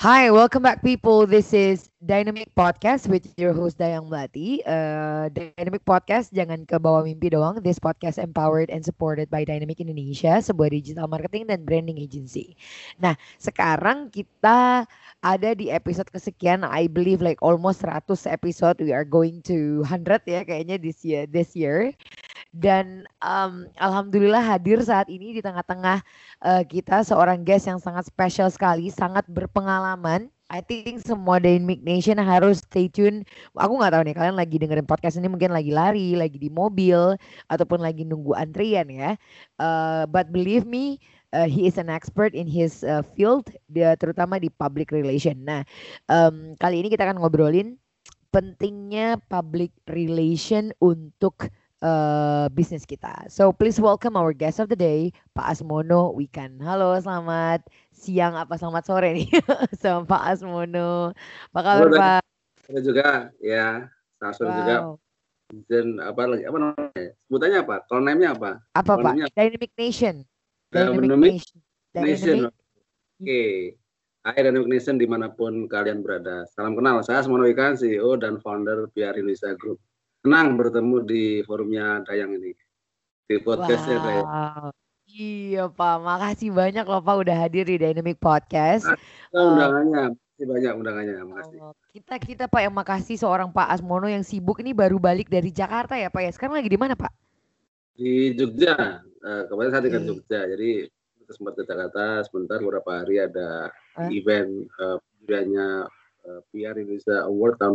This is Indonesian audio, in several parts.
Hi, welcome back, people. This is Dynamic Podcast with your host Dayang Melati. Uh, Dynamic Podcast, jangan ke bawah mimpi doang. This podcast empowered and supported by Dynamic Indonesia, sebuah digital marketing dan branding agency. Nah, sekarang kita ada di episode kesekian. I believe like almost 100 episode. We are going to 100 ya kayaknya this year. This year dan um, alhamdulillah hadir saat ini di tengah-tengah uh, kita seorang guest yang sangat spesial sekali, sangat berpengalaman. I think semua Dynamic Nation harus stay tune. Aku nggak tahu nih kalian lagi dengerin podcast ini mungkin lagi lari, lagi di mobil ataupun lagi nunggu antrian ya. Uh, but believe me, uh, he is an expert in his uh, field, dia terutama di public relation. Nah, um, kali ini kita akan ngobrolin pentingnya public relation untuk uh, bisnis kita. So please welcome our guest of the day, Pak Asmono Wikan. Halo, selamat siang apa selamat sore nih sama Pak Asmono. Apa kabar Halo, Pak? Halo juga, ya. Selamat sore wow. juga. Dan apa lagi? Apa namanya? Sebutannya apa? Kalau name-nya apa? Apa Pak? Dynamic Nation. Dynamic, Dynamic Nation. Nation. Oke. Okay. Hai Dynamic Nation di mana pun kalian berada. Salam kenal, saya Asmono Wikan, CEO dan founder PR Indonesia Group senang bertemu di forumnya Dayang ini di podcastnya wow. Dayang. Iya Pak, makasih banyak loh Pak udah hadir di Dynamic Podcast. Nah, undangannya, makasih banyak undangannya, makasih. Oh, kita kita Pak yang makasih seorang Pak Asmono yang sibuk ini baru balik dari Jakarta ya Pak ya. Sekarang lagi di mana Pak? Di Jogja. Uh, kemarin saya tinggal Jogja, jadi sempat ke Jakarta sebentar beberapa hari ada uh. event uh, uh, PR Indonesia Award tahun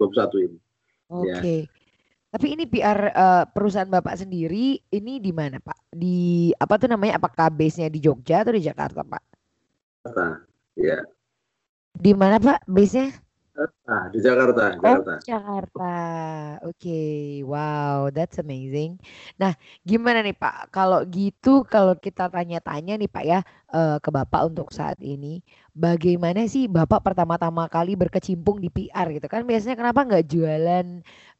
2021 ini. Oke. Okay. Ya. Tapi ini PR uh, perusahaan Bapak sendiri ini di mana, Pak? Di apa tuh namanya? Apakah base-nya di Jogja atau di Jakarta, Pak? Jakarta. Ya. Di mana, Pak, base-nya? Ah, di Jakarta, Jakarta. Oh, Jakarta. Oke, okay. wow, that's amazing. Nah, gimana nih Pak? Kalau gitu, kalau kita tanya-tanya nih Pak ya uh, ke Bapak untuk saat ini, bagaimana sih Bapak pertama-tama kali berkecimpung di PR gitu kan? Biasanya kenapa nggak jualan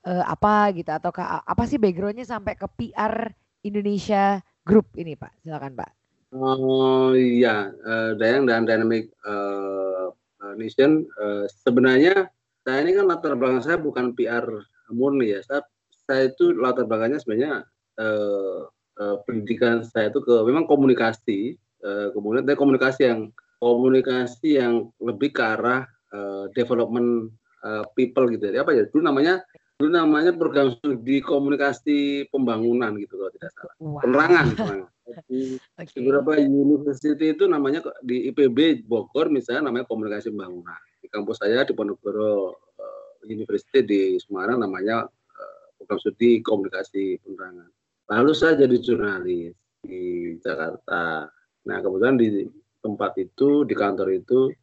uh, apa gitu atau apa sih backgroundnya sampai ke PR Indonesia Group ini Pak? Silakan Pak. Oh iya, uh, Dayang dan Dynamic uh, Nation uh, sebenarnya saya ini kan latar belakang saya bukan PR murni ya. Saya, saya itu latar belakangnya sebenarnya uh, uh, pendidikan saya itu ke memang komunikasi uh, kemudian dari komunikasi yang komunikasi yang lebih ke arah uh, development uh, people gitu. Ya apa ya? Dulu namanya dulu namanya program studi komunikasi pembangunan gitu kalau tidak salah wow. penerangan, penerangan. Di okay. beberapa university itu namanya di IPB Bogor misalnya namanya komunikasi pembangunan. Di kampus saya di Ponorogo uh, University di Semarang namanya uh, program studi komunikasi penerangan. Lalu saya jadi jurnalis di Jakarta. Nah kebetulan di tempat itu di kantor itu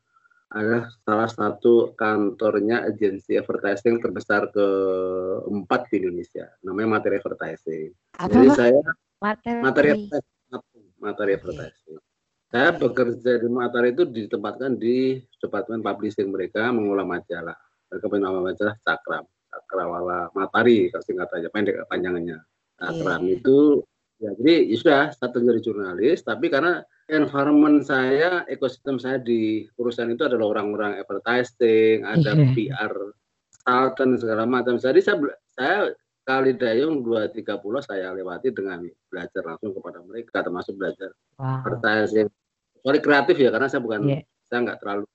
adalah salah satu kantornya agensi advertising terbesar keempat di Indonesia. Namanya Materi Advertising. Apa Jadi saya materi, materi materi advertising. Saya bekerja di Materi itu ditempatkan di departemen publishing mereka mengolah majalah. Mereka punya nama majalah Cakram, Cakrawala Matari singkat aja pendek panjangannya. Cakram yeah. itu ya jadi ya sudah satu jadi jurnalis tapi karena environment saya, ekosistem saya di perusahaan itu adalah orang-orang advertising, ada yeah. PR, consultant segala macam. Jadi saya saya kali dayung dua tiga puluh saya lewati dengan belajar langsung kepada mereka, termasuk belajar wow. advertising. Sorry kreatif ya, karena saya bukan yeah. saya nggak terlalu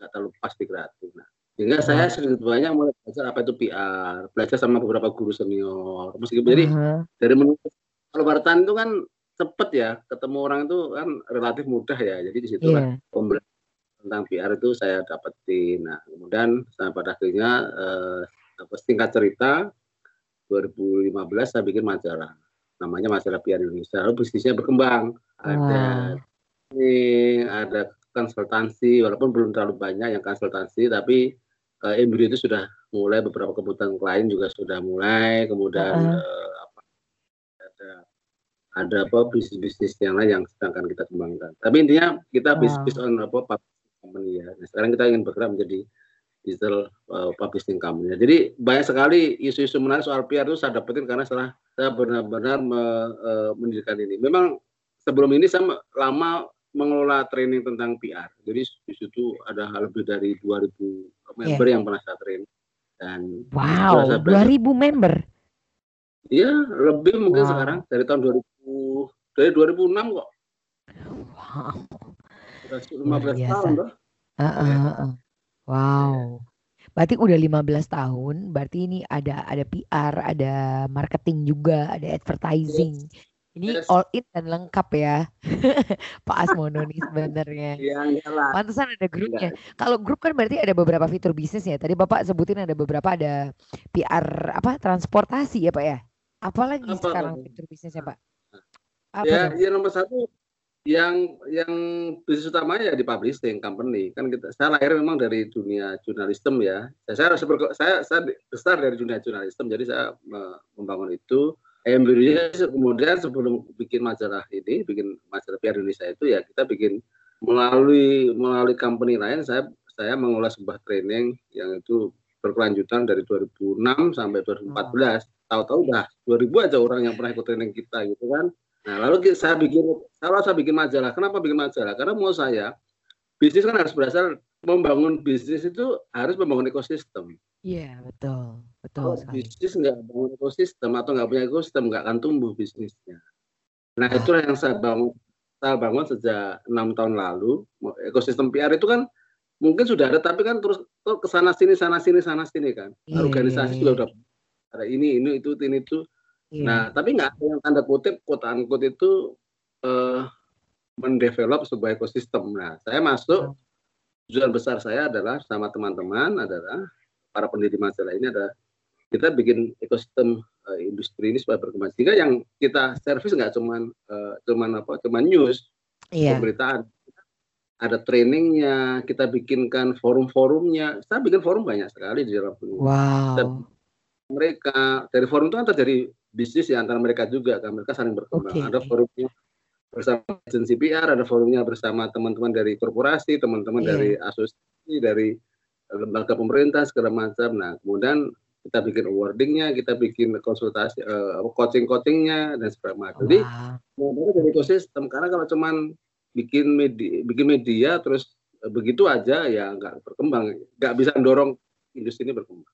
nggak terlalu pasti kreatif. Nah, Sehingga saya sedikit banyak mulai belajar apa itu PR, belajar sama beberapa guru senior. Meskipun jadi Aha. dari menulis kalau bertahan itu kan cepet ya, ketemu orang itu kan relatif mudah ya. Jadi di situ Iya. pembelajaran tentang PR itu saya dapetin. Nah, kemudian saya pada akhirnya eh, singkat cerita 2015 saya bikin majalah. Namanya majalah PR Indonesia. Lalu bisnisnya berkembang. Ada ini, ada konsultansi, walaupun belum terlalu banyak yang konsultansi, tapi eh, embrio itu sudah mulai beberapa kebutuhan klien juga sudah mulai. Kemudian Heeh. eh, apa, ada ada apa bisnis-bisnis yang lain yang sedang kita kembangkan. Tapi intinya kita Wow. bisnis on apa publishing company ya. Nah, sekarang kita ingin bergerak menjadi digital uh, publishing company. Jadi banyak sekali isu-isu menarik soal PR itu saya dapetin karena setelah saya benar-benar me- eh, mendirikan ini. Memang sebelum ini saya lama mengelola training tentang PR. Jadi di situ ada lebih dari 2000 member yang pernah saya training. Dan Wow, setelah saya belajar- 2000 member. Iya, lebih mungkin Wow. sekarang dari tahun 2000 dari 2006 kok. Wow. Sudah Luar 15 biasa. tahun loh. Heeh, Iya. heeh. Wow. Berarti udah 15 tahun, berarti ini ada ada PR, ada marketing juga, ada advertising. Ini Yes. all in dan lengkap ya. Pak Asmono nih sebenarnya. Iya. Pantesan ada grupnya. Kalau grup kan berarti ada beberapa fitur bisnis ya. Tadi Bapak sebutin ada beberapa ada PR apa transportasi ya Pak ya. Apalagi Apa, sekarang Pak? fitur bisnisnya Pak? Apa Ya, ya nomor satu yang yang bisnis utamanya ya di publishing company. Kan kita saya lahir memang dari dunia jurnalisme ya. Saya saya, berke- saya, saya besar dari dunia jurnalisme. Jadi saya me- membangun itu. Embryonya kemudian sebelum bikin majalah ini bikin majalah PR Indonesia itu ya kita bikin melalui melalui company lain saya saya mengelola sebuah training yang itu berkelanjutan dari 2006 sampai 2014 tahu-tahu udah 2000 aja orang yang pernah ikut training kita gitu kan Nah, lalu saya bikin, kalau saya bikin majalah, kenapa bikin majalah? Karena mau saya, bisnis kan harus berasal, membangun bisnis itu harus membangun ekosistem. Iya, betul. Betul Kalau sekali. bisnis nggak bangun ekosistem atau nggak punya ekosistem, nggak akan tumbuh bisnisnya. Nah, itulah yang saya bangun, saya bangun sejak enam tahun lalu. Ekosistem PR itu kan mungkin sudah ada, tapi kan terus terus ke sana sini, sana sini, sana sini kan. Iya, Organisasi iya, juga iya. udah ada ini, ini, itu, ini, itu. Iya. Nah, tapi nggak ada yang tanda kutip, quote unquote itu eh, mendevelop sebuah ekosistem. Nah, saya masuk, tujuan besar saya adalah sama teman-teman adalah para pendiri majalah ini adalah kita bikin ekosistem eh, industri ini supaya berkembang. Sehingga yang kita servis nggak cuman eh, cuman apa, cuman news, Iya. pemberitaan. Ada trainingnya, kita bikinkan forum-forumnya. Saya bikin forum banyak sekali di dalam Wow. mereka dari forum itu kan terjadi bisnis ya antara mereka juga kan. Mereka saling berkembang. Oke. ada forumnya bersama agensi PR ada forumnya bersama teman-teman dari korporasi teman-teman Iya. dari asosiasi dari lembaga pemerintah segala macam. Nah kemudian kita bikin awardingnya kita bikin konsultasi eh, coaching coachingnya dan segala macam. Jadi sebenarnya dari ekosistem karena kalau cuman bikin media bikin media terus eh, begitu aja ya nggak berkembang. Nggak bisa mendorong industri ini berkembang.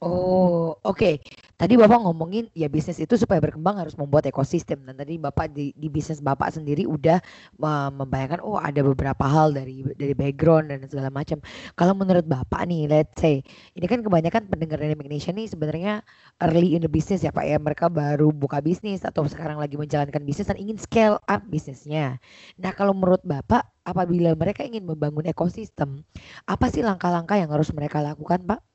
Oh, oke. Tadi Bapak ngomongin ya bisnis itu supaya berkembang harus membuat ekosistem. Dan tadi Bapak di, di bisnis Bapak sendiri udah uh, membayangkan oh ada beberapa hal dari dari background dan segala macam. Kalau menurut Bapak nih, let's say ini kan kebanyakan pendengar Dynamic Nation nih sebenarnya early in the business ya Pak ya. Mereka baru buka bisnis atau sekarang lagi menjalankan bisnis dan ingin scale up bisnisnya. Nah, kalau menurut Bapak apabila mereka ingin membangun ekosistem, apa sih langkah-langkah yang harus mereka lakukan, Pak?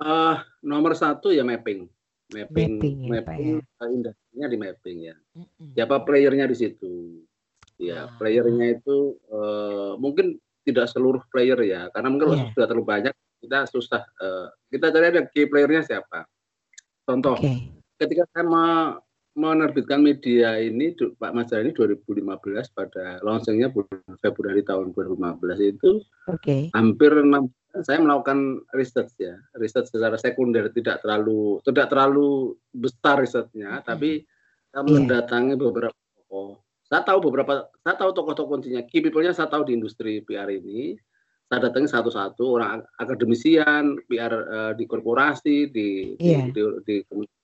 Eh, nomor satu ya mapping, mapping, Mapping ya, mapping eh, industrinya di mapping ya. Mm-mm. Siapa playernya di situ? Ya, Ah. playernya itu eh, mungkin tidak seluruh player ya, karena mungkin Iya. sudah terlalu banyak kita susah. eh, kita cari ada key playernya siapa. Contoh, Oke. ketika saya me- menerbitkan media ini, Pak Majalah ini 2015 pada launchingnya bulan Februari tahun 2015 itu Oke. hampir enam saya melakukan riset ya riset secara sekunder tidak terlalu tidak terlalu besar risetnya Mhm. tapi saya Iya. mendatangi beberapa tokoh saya tahu beberapa saya tahu tokoh-tokoh kuncinya key people-nya saya tahu di industri PR ini saya datangi satu-satu orang ak- akademisian PR eh, di korporasi di di, Iya. di, di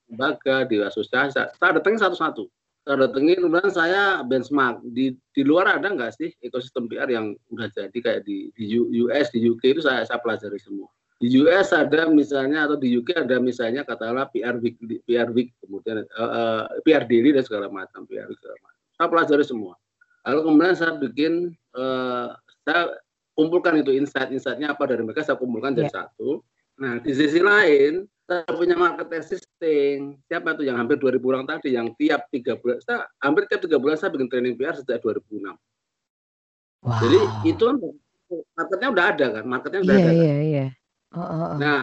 lembaga di asosiasi saya datangi satu-satu saya datangi kemudian saya benchmark. Di di luar ada nggak sih ekosistem PR yang udah jadi kayak di di US di UK itu saya saya pelajari semua. Di US ada misalnya atau di UK ada misalnya katakanlah PR week PR week kemudian uh, uh, PR daily dan segala macam PR segala macam. Saya pelajari semua. Lalu kemudian saya bikin uh, saya kumpulkan itu insight-insightnya apa dari mereka saya kumpulkan jadi yeah. satu. Nah di sisi lain saya punya market testing siapa itu yang hampir 2000 orang tadi yang tiap tiga bulan saya hampir tiap tiga bulan saya bikin training PR sejak 2006 wow. jadi itu kan marketnya udah ada kan marketnya udah yeah, ada iya kan? iya oh, oh, oh. nah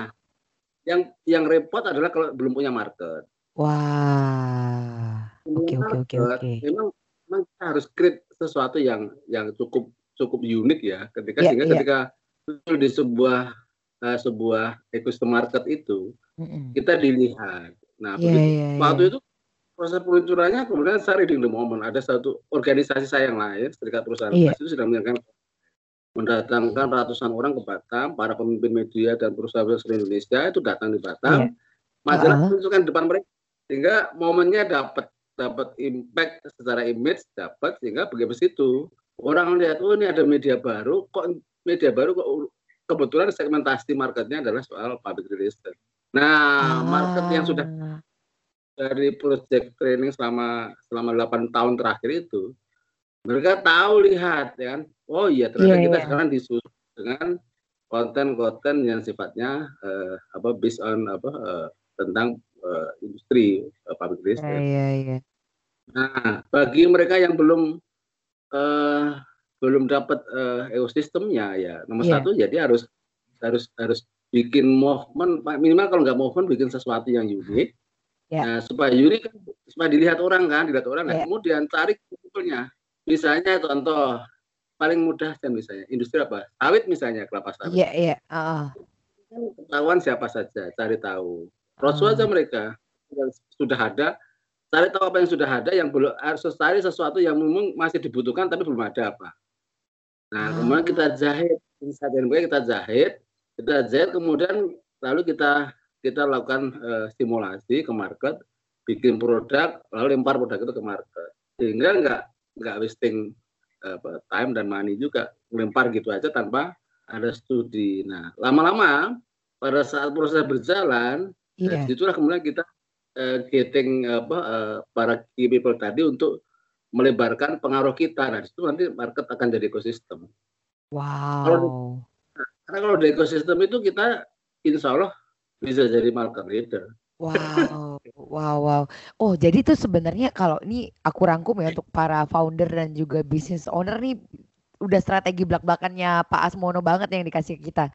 yang yang repot adalah kalau belum punya market wah oke oke oke oke memang memang kita harus create sesuatu yang yang cukup cukup unik ya ketika yeah, sehingga yeah. ketika di sebuah uh, sebuah ekosistem market itu Mm-mm. kita dilihat. Nah, Iya, begitu, iya, waktu iya. itu proses peluncurannya kemudian saya reading the moment. Ada satu organisasi saya yang lain, serikat perusahaan pers itu sedang mendatangkan mendatangkan ratusan orang ke Batam, para pemimpin media dan perusahaan seluruh Indonesia itu datang di Batam. Iya. Majalah menunjukkan di depan mereka sehingga momennya dapat dapat impact secara image dapat sehingga begitu situ orang lihat oh ini ada media baru kok media baru kok kebetulan segmentasi marketnya adalah soal public relation. Nah, market yang sudah Ah, dari project training selama selama 8 tahun terakhir itu mereka tahu lihat ya kan oh iya ternyata Iya, kita iya. sekarang disusun dengan konten-konten yang sifatnya eh, apa based on apa eh, tentang eh, industri eh, public Iya relation. iya iya. Nah, bagi mereka yang belum eh, belum dapat eh, ekosistemnya ya nomor Iya. satu jadi harus harus harus bikin movement minimal kalau nggak movement bikin sesuatu yang unik Ya. nah, supaya unik kan supaya dilihat orang kan dilihat orang nah, Ya. kemudian tarik kumpulnya misalnya contoh paling mudah kan misalnya industri apa sawit misalnya kelapa sawit Iya iya. Ah, kan ketahuan siapa saja cari tahu Rasul Ah. aja mereka yang sudah ada cari tahu apa yang sudah ada yang belum harus cari sesuatu yang memang masih dibutuhkan tapi belum ada apa nah Ah. kemudian kita jahit dari mereka kita jahit kita jahit kemudian lalu kita kita lakukan eh, simulasi ke market bikin produk lalu lempar produk itu ke market sehingga nggak nggak wasting apa, time dan money juga lempar gitu aja tanpa ada studi nah lama-lama pada saat proses berjalan Iya. Nah, di situlah kemudian kita eh, getting apa eh, para key people tadi untuk melebarkan pengaruh kita. Nah, itu nanti market akan jadi ekosistem. Wow. Karena kalau di ekosistem itu kita insya Allah bisa jadi market leader. Wow, wow, wow. Oh, jadi itu sebenarnya kalau ini aku rangkum ya untuk para founder dan juga business owner nih udah strategi belak-belakannya Pak Asmono banget yang dikasih ke kita.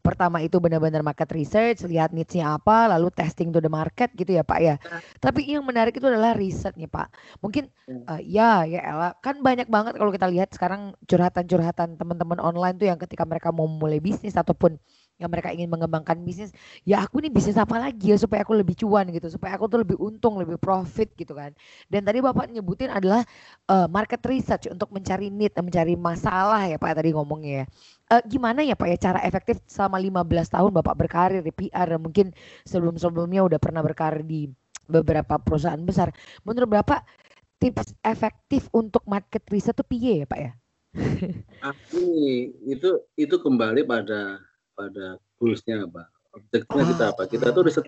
Pertama itu benar-benar market research, lihat niche-nya apa, lalu testing to the market gitu ya Pak ya. Tapi yang menarik itu adalah riset nih Pak. Mungkin eh, ya ya Ella, kan banyak banget kalau kita lihat sekarang curhatan-curhatan teman-teman online tuh yang ketika mereka mau mulai bisnis ataupun yang mereka ingin mengembangkan bisnis ya aku nih bisnis apa lagi ya supaya aku lebih cuan gitu supaya aku tuh lebih untung lebih profit gitu kan dan tadi bapak nyebutin adalah eh, market research untuk mencari need mencari masalah ya pak tadi ngomongnya ya Eh, gimana ya pak ya cara efektif selama 15 tahun bapak berkarir di PR dan mungkin sebelum sebelumnya udah pernah berkarir di beberapa perusahaan besar menurut bapak tips efektif untuk market research tuh piye ya pak ya ini itu itu kembali pada pada goalsnya apa, objektifnya kita apa. Kita tuh riset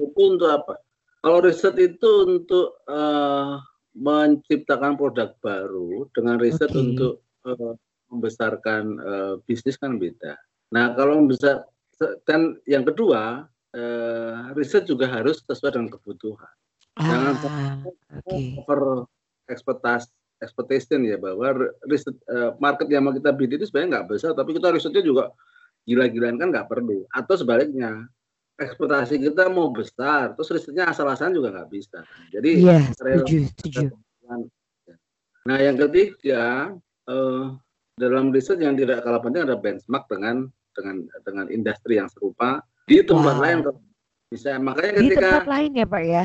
itu untuk apa? Kalau riset itu untuk eh, menciptakan produk baru dengan riset Oke. untuk eh, membesarkan eh, bisnis kan beda. Nah kalau membesar dan yang kedua eh, riset juga harus sesuai dengan kebutuhan. Jangan ah oke over ekspektasi expectation ya bahwa riset eh, market yang mau kita bid itu sebenarnya nggak besar tapi kita risetnya juga gila-gilaan kan nggak perlu atau sebaliknya ekspektasi kita mau besar terus risetnya asal-asalan juga nggak bisa jadi iya rel- setuju setuju nah yang ketiga eh, dalam riset yang tidak kalah penting ada benchmark dengan dengan dengan industri yang serupa. Di tempat Wow. lain bisa makanya di ketika tempat lain ya pak ya?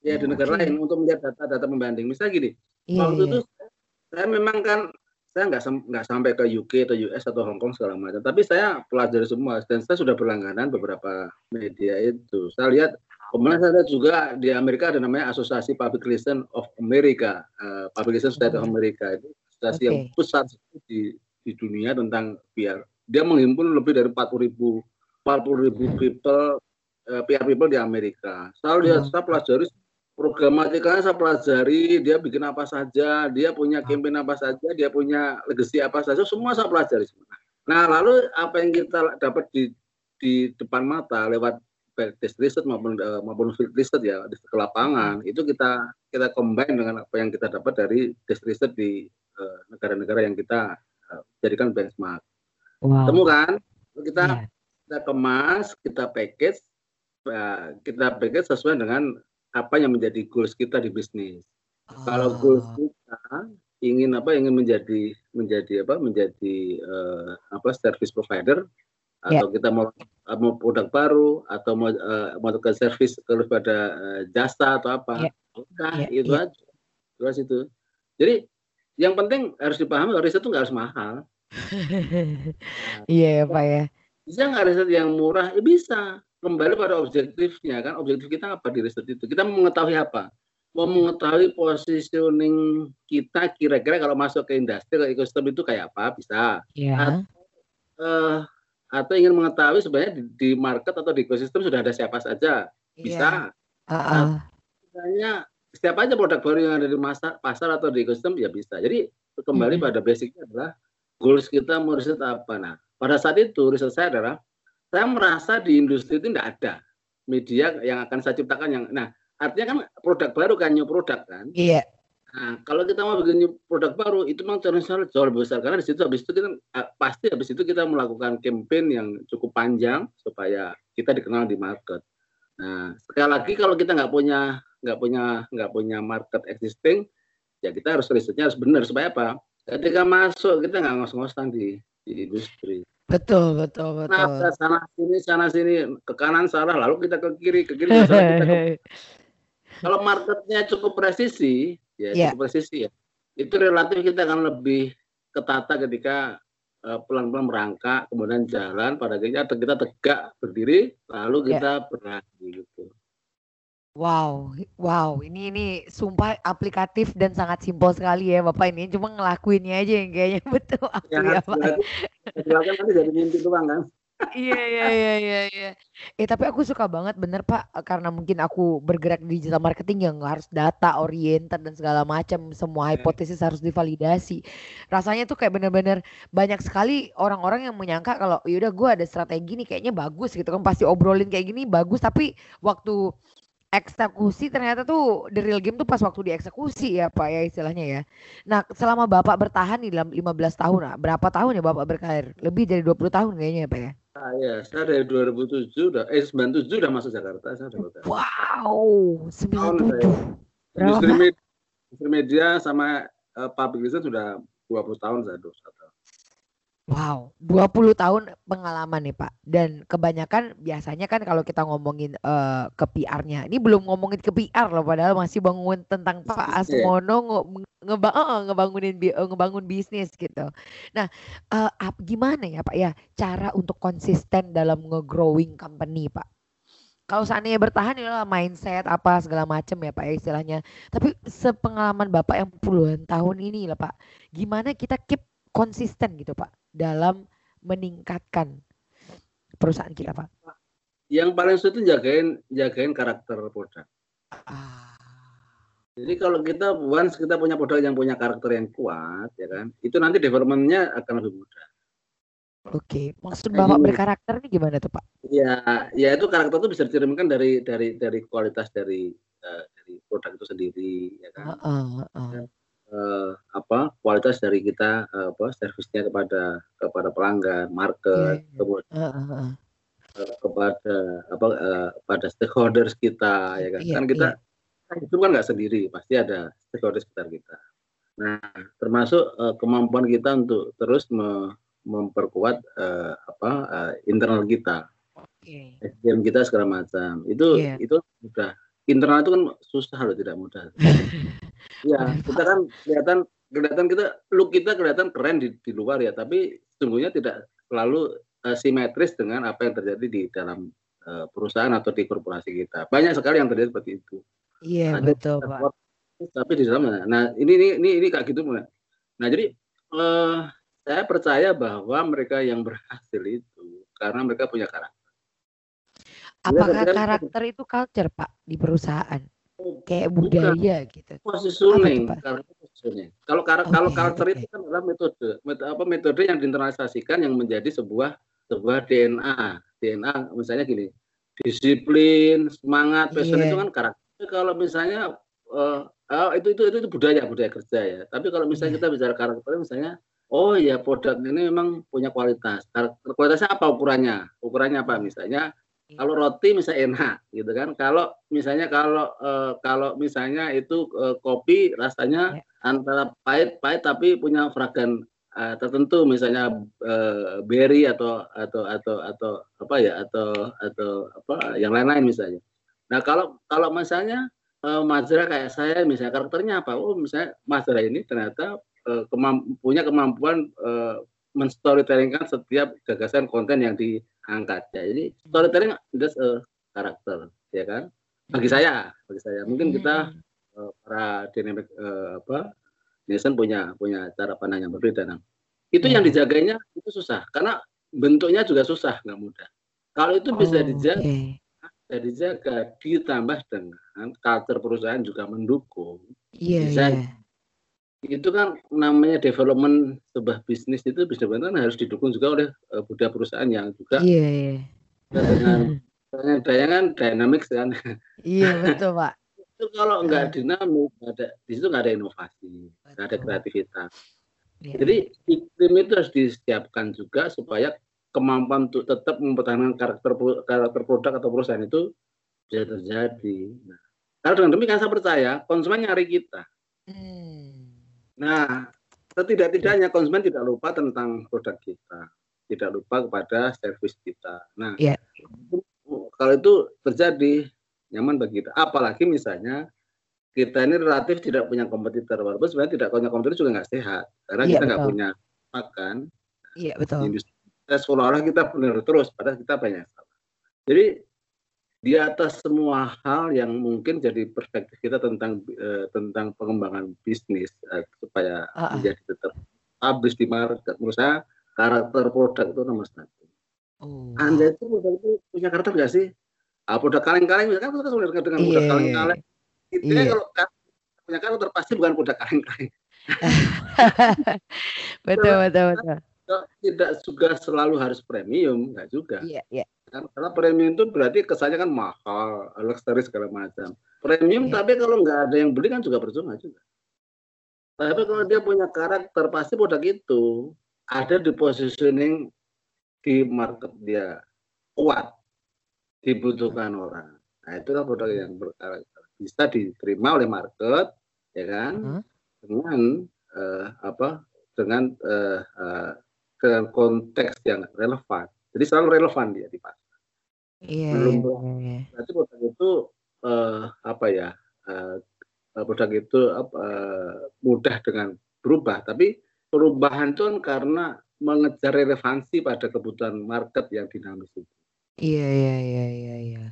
Ya di negara Oke. lain untuk melihat data-data pembanding. Misalnya gini iya waktu iya. itu saya memang kan saya nggak nggak sampai ke UK atau US atau Hong Kong segala macam tapi saya pelajari semua dan saya sudah berlangganan beberapa media itu. Saya lihat Kemudian ada juga di Amerika ada namanya Asosiasi Public Relation of America, uh, Public Relation Society of America itu asosiasi okay. yang besar di di dunia tentang PR. Dia menghimpun lebih dari 40 ribu 40 ribu people uh, PR people di Amerika. Selalu dia saya pelajari programatikanya saya pelajari, dia bikin apa saja, dia punya campaign apa saja, dia punya legacy apa saja, semua saya pelajari. Nah, lalu apa yang kita dapat di di depan mata lewat test riset maupun uh, maupun field riset ya di lapangan itu kita kita combine dengan apa yang kita dapat dari test riset di eh, negara-negara yang kita uh, jadikan benchmark. Wow. Temu kan? Kita yeah. kita kemas, kita package, uh, kita package sesuai dengan apa yang menjadi goals kita di bisnis. Oh. Kalau goals kita ingin apa ingin menjadi menjadi apa menjadi uh, apa service provider atau yeah. kita mau mau produk baru atau mau uh, mau ke service kepada uh, jasa atau apa yeah. udah yeah. itu yeah. aja terus itu jadi yang penting harus dipahami riset itu nggak harus mahal. Iya yeah, pak ya. Bisa nggak riset yang murah? Ya bisa. Kembali pada objektifnya kan objektif kita apa di riset itu? Kita mengetahui apa? Mau mengetahui positioning kita kira-kira kalau masuk ke industri ke ekosistem itu kayak apa? Bisa. Yeah. uh, atau ingin mengetahui sebenarnya di, di market atau di ekosistem sudah ada siapa saja? Iya. bisa. Yeah. uh -uh. misalnya setiap aja produk baru yang ada di pasar, pasar atau di ekosistem ya bisa. Jadi kembali hmm. pada basicnya adalah goals kita mau riset apa. Nah pada saat itu riset saya adalah saya merasa di industri itu tidak ada media yang akan saya ciptakan yang nah artinya kan produk baru kan new produk kan? Iya. Nah, kalau kita mau bikin produk baru itu memang challenge jauh lebih besar. Karena di situ habis itu kita ah, pasti habis itu kita melakukan campaign yang cukup panjang supaya kita dikenal di market. Nah, sekali lagi kalau kita nggak punya nggak punya nggak punya market existing, ya kita harus risetnya harus benar supaya apa? Ketika masuk kita nggak ngos-ngosan di, di industri. Betul, betul, betul. Nah, sana sini sana sini ke kanan salah lalu kita ke kiri ke kiri salah kita ke... Kalau marketnya cukup presisi, ya yeah. cukup presisi ya. Itu relatif kita akan lebih ketata ketika pelan-pelan merangkak, kemudian jalan, pada akhirnya kita tegak berdiri, lalu ya. kita yeah. berani gitu. Wow, wow, ini ini sumpah aplikatif dan sangat simpel sekali ya Bapak ini. Cuma ngelakuinnya aja yang kayaknya betul aku ya, ya Pak. Silakan nanti jadi mimpi doang kan. Iya iya iya iya iya. Eh tapi aku suka banget bener Pak karena mungkin aku bergerak di digital marketing yang harus data oriented dan segala macam semua iya. hipotesis harus divalidasi. Rasanya tuh kayak bener-bener banyak sekali orang-orang yang menyangka kalau yaudah gue ada strategi nih kayaknya bagus gitu kan pasti obrolin kayak gini bagus tapi waktu eksekusi ternyata tuh the real game tuh pas waktu dieksekusi ya Pak ya istilahnya ya. Nah selama Bapak bertahan di dalam 15 tahun, nah, berapa tahun ya Bapak berkarir? Lebih dari 20 tahun kayaknya ya Pak ya? Ah, ya, saya dari 2007 udah, eh 97 udah masuk Jakarta, saya udah. Wow, 97. Berapa industri, media, industri media sama uh, public sudah 20 tahun saya tuh. Wow, 20 tahun pengalaman nih Pak. Dan kebanyakan biasanya kan kalau kita ngomongin uh, ke PR-nya. Ini belum ngomongin ke PR loh padahal masih bangun tentang Pak Asmono nge uh, ngebangunin uh, ngebangun bisnis gitu. Nah, uh, gimana ya Pak ya cara untuk konsisten dalam nge-growing company Pak? Kalau seandainya bertahan ya mindset apa segala macam ya Pak ya istilahnya. Tapi sepengalaman Bapak yang puluhan tahun ini lah Pak, gimana kita keep konsisten gitu Pak dalam meningkatkan perusahaan kita Pak? Yang paling sulit itu jagain jagain karakter produk. Ah. Jadi kalau kita once kita punya produk yang punya karakter yang kuat, ya kan, itu nanti developmentnya akan lebih mudah. Oke, maksud bapak berkarakter ini gimana tuh pak? Ya, ya itu karakter itu bisa dicerminkan dari dari dari kualitas dari uh, dari produk itu sendiri, ya kan. Uh, uh, uh uh, apa kualitas dari kita uh, apa servisnya kepada kepada pelanggan, market, yeah, yeah. kemudian uh, uh, uh. kepada apa uh, pada stakeholders kita ya kan. Yeah, kan kita yeah. itu kan nggak sendiri, pasti ada stakeholders sekitar kita. Nah, termasuk uh, kemampuan kita untuk terus me memperkuat uh, apa uh, internal kita. Okay. SDM kita segala macam. Itu yeah. itu sudah internal itu kan susah loh tidak mudah. Iya, kita kan kelihatan kelihatan kita look kita kelihatan keren di, di luar ya, tapi sesungguhnya tidak selalu uh, simetris dengan apa yang terjadi di dalam eh, perusahaan atau di korporasi kita. Banyak sekali yang terjadi seperti itu. Iya, Ada betul, Pak. keluar, Tapi di dalam, nah ini ini ini, ini kayak gitu mulai. Nah jadi eh, saya percaya bahwa mereka yang berhasil itu karena mereka punya karakter. Apakah tapi kan- karakter itu culture, Pak, di perusahaan? Kayak Bukan. budaya gitu. positioning Apa Pak? Kalau kar- kalau karakter oke. itu kan adalah metode, Met- apa metode yang diinternalisasikan yang menjadi sebuah sebuah DNA. DNA misalnya gini, disiplin, semangat, passion Iya. itu kan karakter. Kalau misalnya eh, oh, itu, itu itu itu budaya budaya kerja ya. Tapi kalau misalnya Iya. kita bicara karakter misalnya Oh ya produk ini memang punya kualitas. Kualitasnya apa ukurannya? Ukurannya apa? Misalnya Iya. Kalau roti misalnya enak gitu kan. Kalau misalnya kalau eh, kalau misalnya itu eh, kopi rasanya Ya. antara pahit-pahit tapi punya fragan eh, tertentu misalnya berry atau atau atau atau apa ya atau atau apa yang lain-lain misalnya. Nah, kalau kalau misalnya Mazda kayak saya misalnya karakternya apa? Oh, misalnya Mazda ini ternyata eh, kemam- punya kemampuan menstorytellingkan setiap gagasan konten yang diangkat ya. Jadi storytelling itu eh, karakter, ya kan? Bagi saya, bagi saya. Mungkin kita Hmm. eh, para dynamic eh, apa nation punya punya cara pandang yang berbeda. Nah, itu yang Ya. dijaganya itu susah karena bentuknya juga susah, nggak mudah. Kalau itu bisa Oh, dijaga, oke. bisa dijaga ditambah dengan culture perusahaan juga mendukung. Iya, bisa iya. Itu kan namanya development sebuah bisnis itu bisa benar harus didukung juga oleh eh, budaya perusahaan yang juga Iya, iya. dengan dengan daya kan dynamic kan. Iya, betul, Pak. itu kalau nggak dinamik, nggak ada di situ nggak ada inovasi, nggak ada kreativitas. Iya. Jadi iklim itu harus disiapkan juga supaya kemampuan untuk tetap mempertahankan karakter karakter produk atau perusahaan itu bisa terjadi. Nah, kalau dengan demikian saya percaya konsumen nyari kita. Hmm. Nah, setidak-tidaknya konsumen tidak lupa tentang produk kita, tidak lupa kepada servis kita. Nah, Iya. kalau itu terjadi nyaman bagi kita. Apalagi misalnya kita ini relatif tidak punya kompetitor, walaupun sebenarnya tidak punya kompetitor juga nggak sehat, karena Iya, kita nggak punya makan Iya, betul. industri. Seolah-olah kita benar terus, padahal kita banyak salah. Jadi di atas semua hal yang mungkin jadi perspektif kita tentang eh, tentang pengembangan bisnis eh, supaya Ah, ah. menjadi tetap habis di market, menurut saya karakter produk itu nomor satu. Oh. Anda itu produk itu punya karakter nggak sih? Ah, produk kaleng-kaleng, misalkan kita sudah dengan produk Iya. kaleng-kaleng. Itu Iya. kalau ka- punya karakter pasti bukan produk kaleng-kaleng. betul, betul, betul. Tidak juga selalu harus premium, nggak juga. Iya, iya. Kan? Karena premium itu berarti kesannya kan mahal, luxury segala macam. Premium Iya. tapi kalau nggak ada yang beli kan juga percuma juga. Tapi kalau dia punya karakter pasti produk itu ada di positioning di market dia kuat, dibutuhkan orang. Nah itulah produk yang berkarakter bisa diterima oleh market, ya kan? Hmm. Dengan eh, apa? Dengan eh, eh, dengan konteks yang relevan. Jadi selalu relevan dia di pasar. Iya, Belum iya, belum. iya, iya. Berarti produk itu eh, apa ya? eh, produk itu apa, eh, mudah dengan berubah, tapi perubahan itu kan karena mengejar relevansi pada kebutuhan market yang dinamis itu. Iya, iya, iya, iya, iya.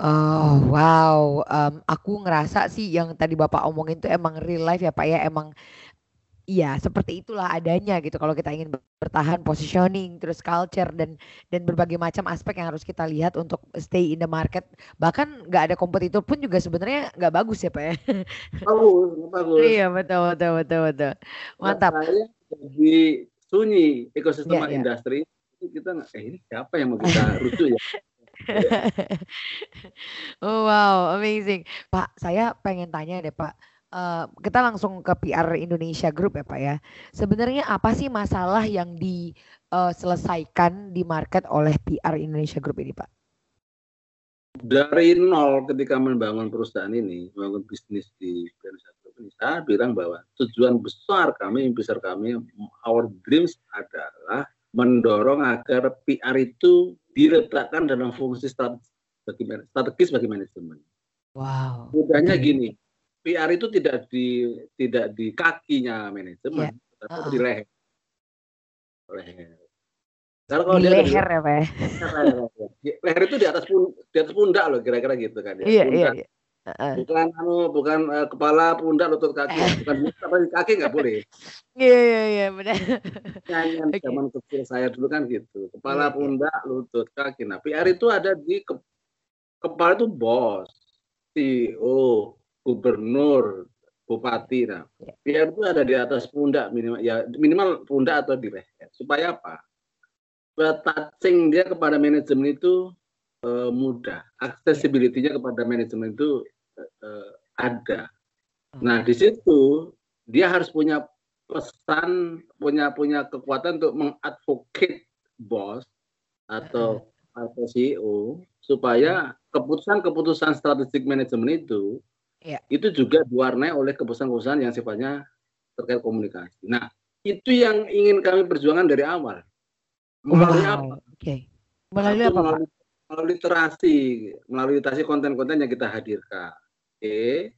Oh, wow. Em, aku ngerasa sih yang tadi Bapak omongin itu emang real life ya, Pak ya. Emang iya, seperti itulah adanya gitu kalau kita ingin bertahan positioning, terus culture dan dan berbagai macam aspek yang harus kita lihat untuk stay in the market. Bahkan nggak ada kompetitor pun juga sebenarnya nggak bagus ya, Pak ya. Bagus, bagus. Iya, betul, betul, betul, betul. Mantap. Saya jadi sunyi ekosistem Iya, iya. industri kita nggak, eh ini siapa yang mau kita rujuk ya? Oh, wow, amazing. Pak, saya pengen tanya deh, Pak. Eh, kita langsung ke PR Indonesia Group ya, Pak ya. Sebenarnya apa sih masalah yang diselesaikan di market oleh PR Indonesia Group ini, Pak? Dari nol ketika membangun perusahaan ini, membangun bisnis di Indonesia Group ini, saya bilang bahwa tujuan besar kami, besar kami, our dreams adalah mendorong agar PR itu diletakkan dalam fungsi strategis bagi, man- strategis bagi manajemen. Wow. Mudahnya Oke. gini, PR itu tidak di tidak di kakinya manajemen, tapi Uh-uh. di leher. Leher. Karena kalau Di dia ada leher ya, Pak leher, itu di atas pun di atas pundak loh kira-kira gitu kan ya. Iya, iya, iya. Heeh. Bukan anu, bukan eh, kepala, pundak, lutut, kaki, bukan apa kaki nggak boleh. Iya, iya, iya, benar. Nyanyian Oke. zaman kecil saya dulu kan gitu. Iya, Kepala, iya. pundak, lutut, kaki. Nah, PR itu ada di ke- kepala itu bos, CEO, gubernur, bupati. Nah, Iya. PR itu ada di atas pundak minimal ya minimal pundak atau di leher. Supaya apa? Touching dia kepada manajemen itu eh, mudah. Accessibility-nya kepada manajemen itu eh, ada. Nah, di situ dia harus punya pesan, punya punya kekuatan untuk mengadvocate bos atau atau CEO supaya keputusan-keputusan strategic manajemen itu Iya. itu juga diwarnai oleh keputusan-keputusan yang sifatnya terkait komunikasi. Nah, itu yang ingin kami perjuangkan dari awal. Melalui apa? Wow, oke. Melalui Satu, apa, melalui, melalui literasi, melalui literasi konten-konten yang kita hadirkan. Oke.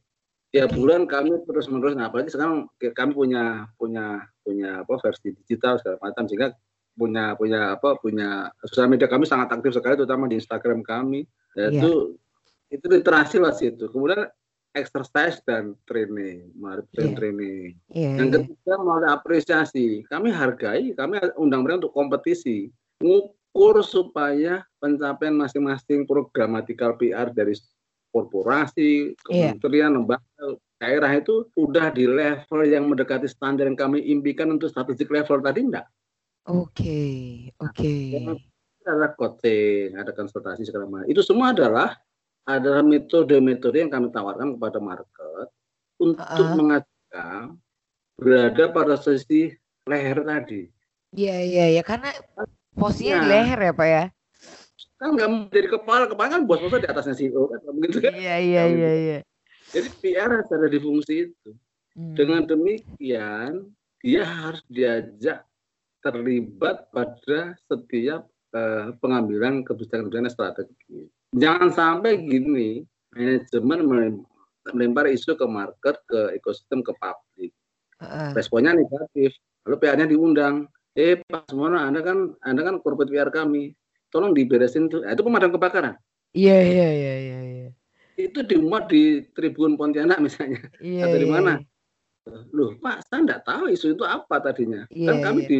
Tiap Oke. bulan kami terus menerus, nah apalagi sekarang kami punya punya punya apa versi digital segala macam sehingga punya punya apa punya sosial media kami sangat aktif sekali terutama di Instagram kami Iya. yaitu itu literasi lah situ kemudian exercise dan training train Iya. training Iya, yang iya. ketiga melalui apresiasi. Kami hargai, kami undang mereka untuk kompetisi. Ngukur supaya pencapaian masing-masing programatikal PR dari korporasi, Iya. kementerian, lembaga, daerah itu udah di level yang mendekati standar yang kami impikan untuk strategic level tadi enggak. Oke, oke. Ada coaching, ada konsultasi segala macam. Itu semua adalah adalah metode-metode yang kami tawarkan kepada market untuk Uh-uh. mengajarkan berada pada sisi leher tadi. Iya, iya, iya. Karena posisinya di Iya. leher ya, Pak ya? Kan nggak mau jadi kepala, kepala kan bos-bosnya di atasnya CEO kan, begitu kan? Iya, iya, iya, iya. Jadi PR harus ada di fungsi itu. Hmm. Dengan demikian, dia harus diajak terlibat pada setiap eh, pengambilan kebijakan-kebijakan strategis. Jangan sampai gini, manajemen melem- melempar isu ke market, ke ekosistem, ke publik. Heeh. Responnya negatif. Lalu PR-nya diundang. Eh Pak Semono, Anda kan Anda kan corporate PR kami. Tolong diberesin tuh. Nah, itu pemadam kebakaran. Iya, iya, iya, iya, iya. Itu dimuat di Tribun Pontianak misalnya. Iya, Atau di iya, mana? iya. Loh, Pak, saya nggak tahu isu itu apa tadinya. Iya, kan kami iya. di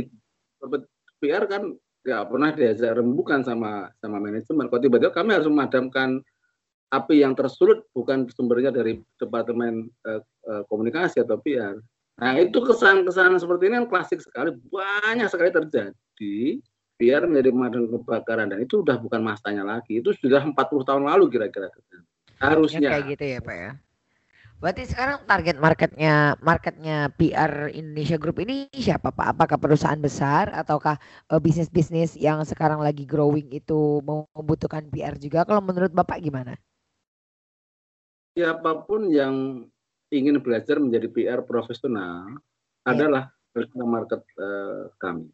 corporate PR kan nggak pernah diajak rembukan sama sama manajemen. Kalau tiba-tiba kami harus memadamkan api yang tersulut bukan sumbernya dari departemen eh, eh, komunikasi atau PR. Nah itu kesan-kesan seperti ini kan klasik sekali, banyak sekali terjadi. PR menjadi pemadam kebakaran dan itu udah bukan masanya lagi. Itu sudah 40 tahun lalu kira-kira. Ya, Harusnya. kayak gitu ya, Pak ya. Berarti sekarang target marketnya marketnya PR Indonesia Group ini siapa Pak? Apakah perusahaan besar ataukah eh, bisnis-bisnis yang sekarang lagi growing itu membutuhkan PR juga? Kalau menurut Bapak gimana? siapa pun yang ingin belajar menjadi PR profesional adalah target market eh, kami.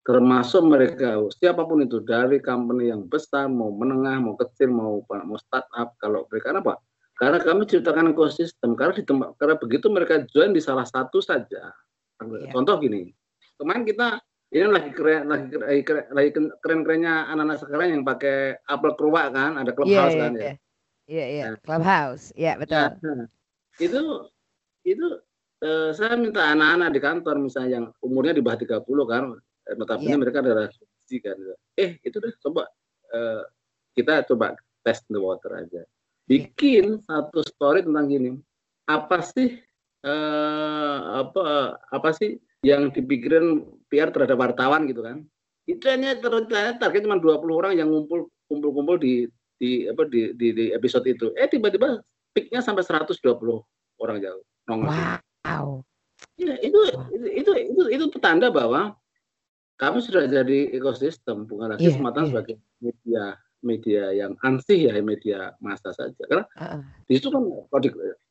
Termasuk mereka, siapa pun itu dari company yang besar, mau menengah, mau kecil, mau mau startup. Kalau mereka apa? Karena kami ciptakan ekosistem. Karena di tempat, karena begitu mereka join di salah satu saja. Iya. Contoh gini, kemarin kita ini lagi keren, lagi lagi keren, lagi keren-kerennya anak-anak sekarang yang pakai apel keruak kan, ada Iya, clubhouse iya, kan ya. iya. Iya, iya. Nah. Clubhouse. Iya, betul. Nah, itu itu eh, saya minta anak-anak di kantor misalnya yang umurnya di bawah 30 kan, eh, notabene Iya. mereka adalah kan. Eh, itu deh coba eh, kita coba test the water aja. Bikin satu story tentang gini. Apa sih eh, apa apa sih yang dipikirin PR terhadap wartawan gitu kan? Itu hanya ternyata target cuma 20 orang yang ngumpul kumpul-kumpul di di apa di, di, di episode itu. Eh tiba-tiba peaknya sampai 120 orang jauh. nongol. Wow. Ya, itu, itu itu itu itu petanda bahwa kami sudah jadi ekosistem bukan lagi Iya, semata iya. sebagai media media yang ansih ya media massa saja. Karena Heeh. di situ kan kalau di,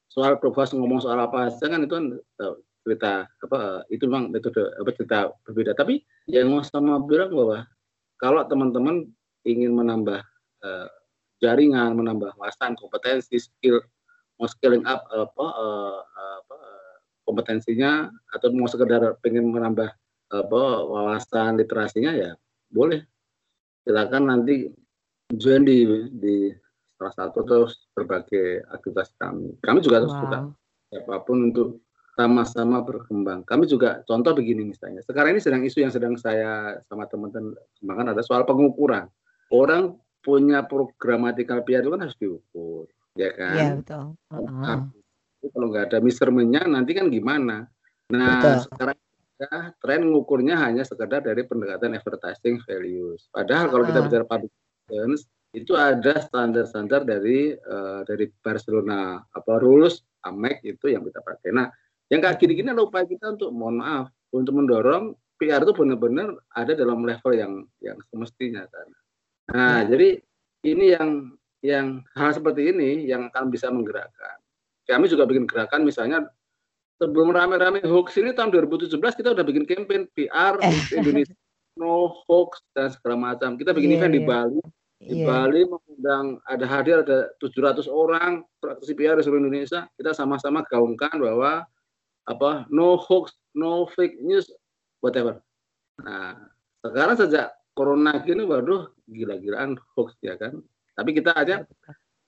soal profas ngomong soal apa saja kan itu kan eh, cerita apa itu memang metode apa cerita berbeda. Tapi yang mau sama bilang bahwa kalau teman-teman ingin menambah eh, jaringan, menambah wawasan, kompetensi, skill, mau scaling up apa, eh, apa kompetensinya atau mau sekedar pengen menambah apa wawasan literasinya ya boleh silakan nanti join di di salah satu atau berbagai aktivitas kami. Kami juga terus wow. siapa pun untuk sama-sama berkembang. Kami juga contoh begini misalnya. Sekarang ini sedang isu yang sedang saya sama teman-teman kembangkan ada soal pengukuran. Orang punya programatikal PR itu kan harus diukur, ya kan? Iya betul. Uh -huh. kalau nggak ada measurementnya nanti kan gimana? Nah betul. sekarang ya, tren ngukurnya hanya sekedar dari pendekatan advertising values. Padahal kalau kita bicara public relations itu ada standar-standar dari uh, dari Barcelona apa rules AMEC itu yang kita pakai. Nah yang kayak gini-gini adalah upaya kita untuk mohon maaf untuk mendorong PR itu benar-benar ada dalam level yang yang semestinya kan. Nah, ya. jadi ini yang yang hal seperti ini yang akan bisa menggerakkan. Kami juga bikin gerakan misalnya sebelum rame-rame hoax ini tahun 2017 kita udah bikin campaign PR. Indonesia no hoax dan segala macam. Kita bikin yeah, event yeah. di iya. Bali. Di yeah. Bali mengundang ada hadir ada 700 orang praktisi PR di seluruh Indonesia. Kita sama-sama gaungkan bahwa apa no hoax, no fake news, whatever. Nah, sekarang sejak corona gini, waduh gila-gilaan hoax ya kan. Tapi kita aja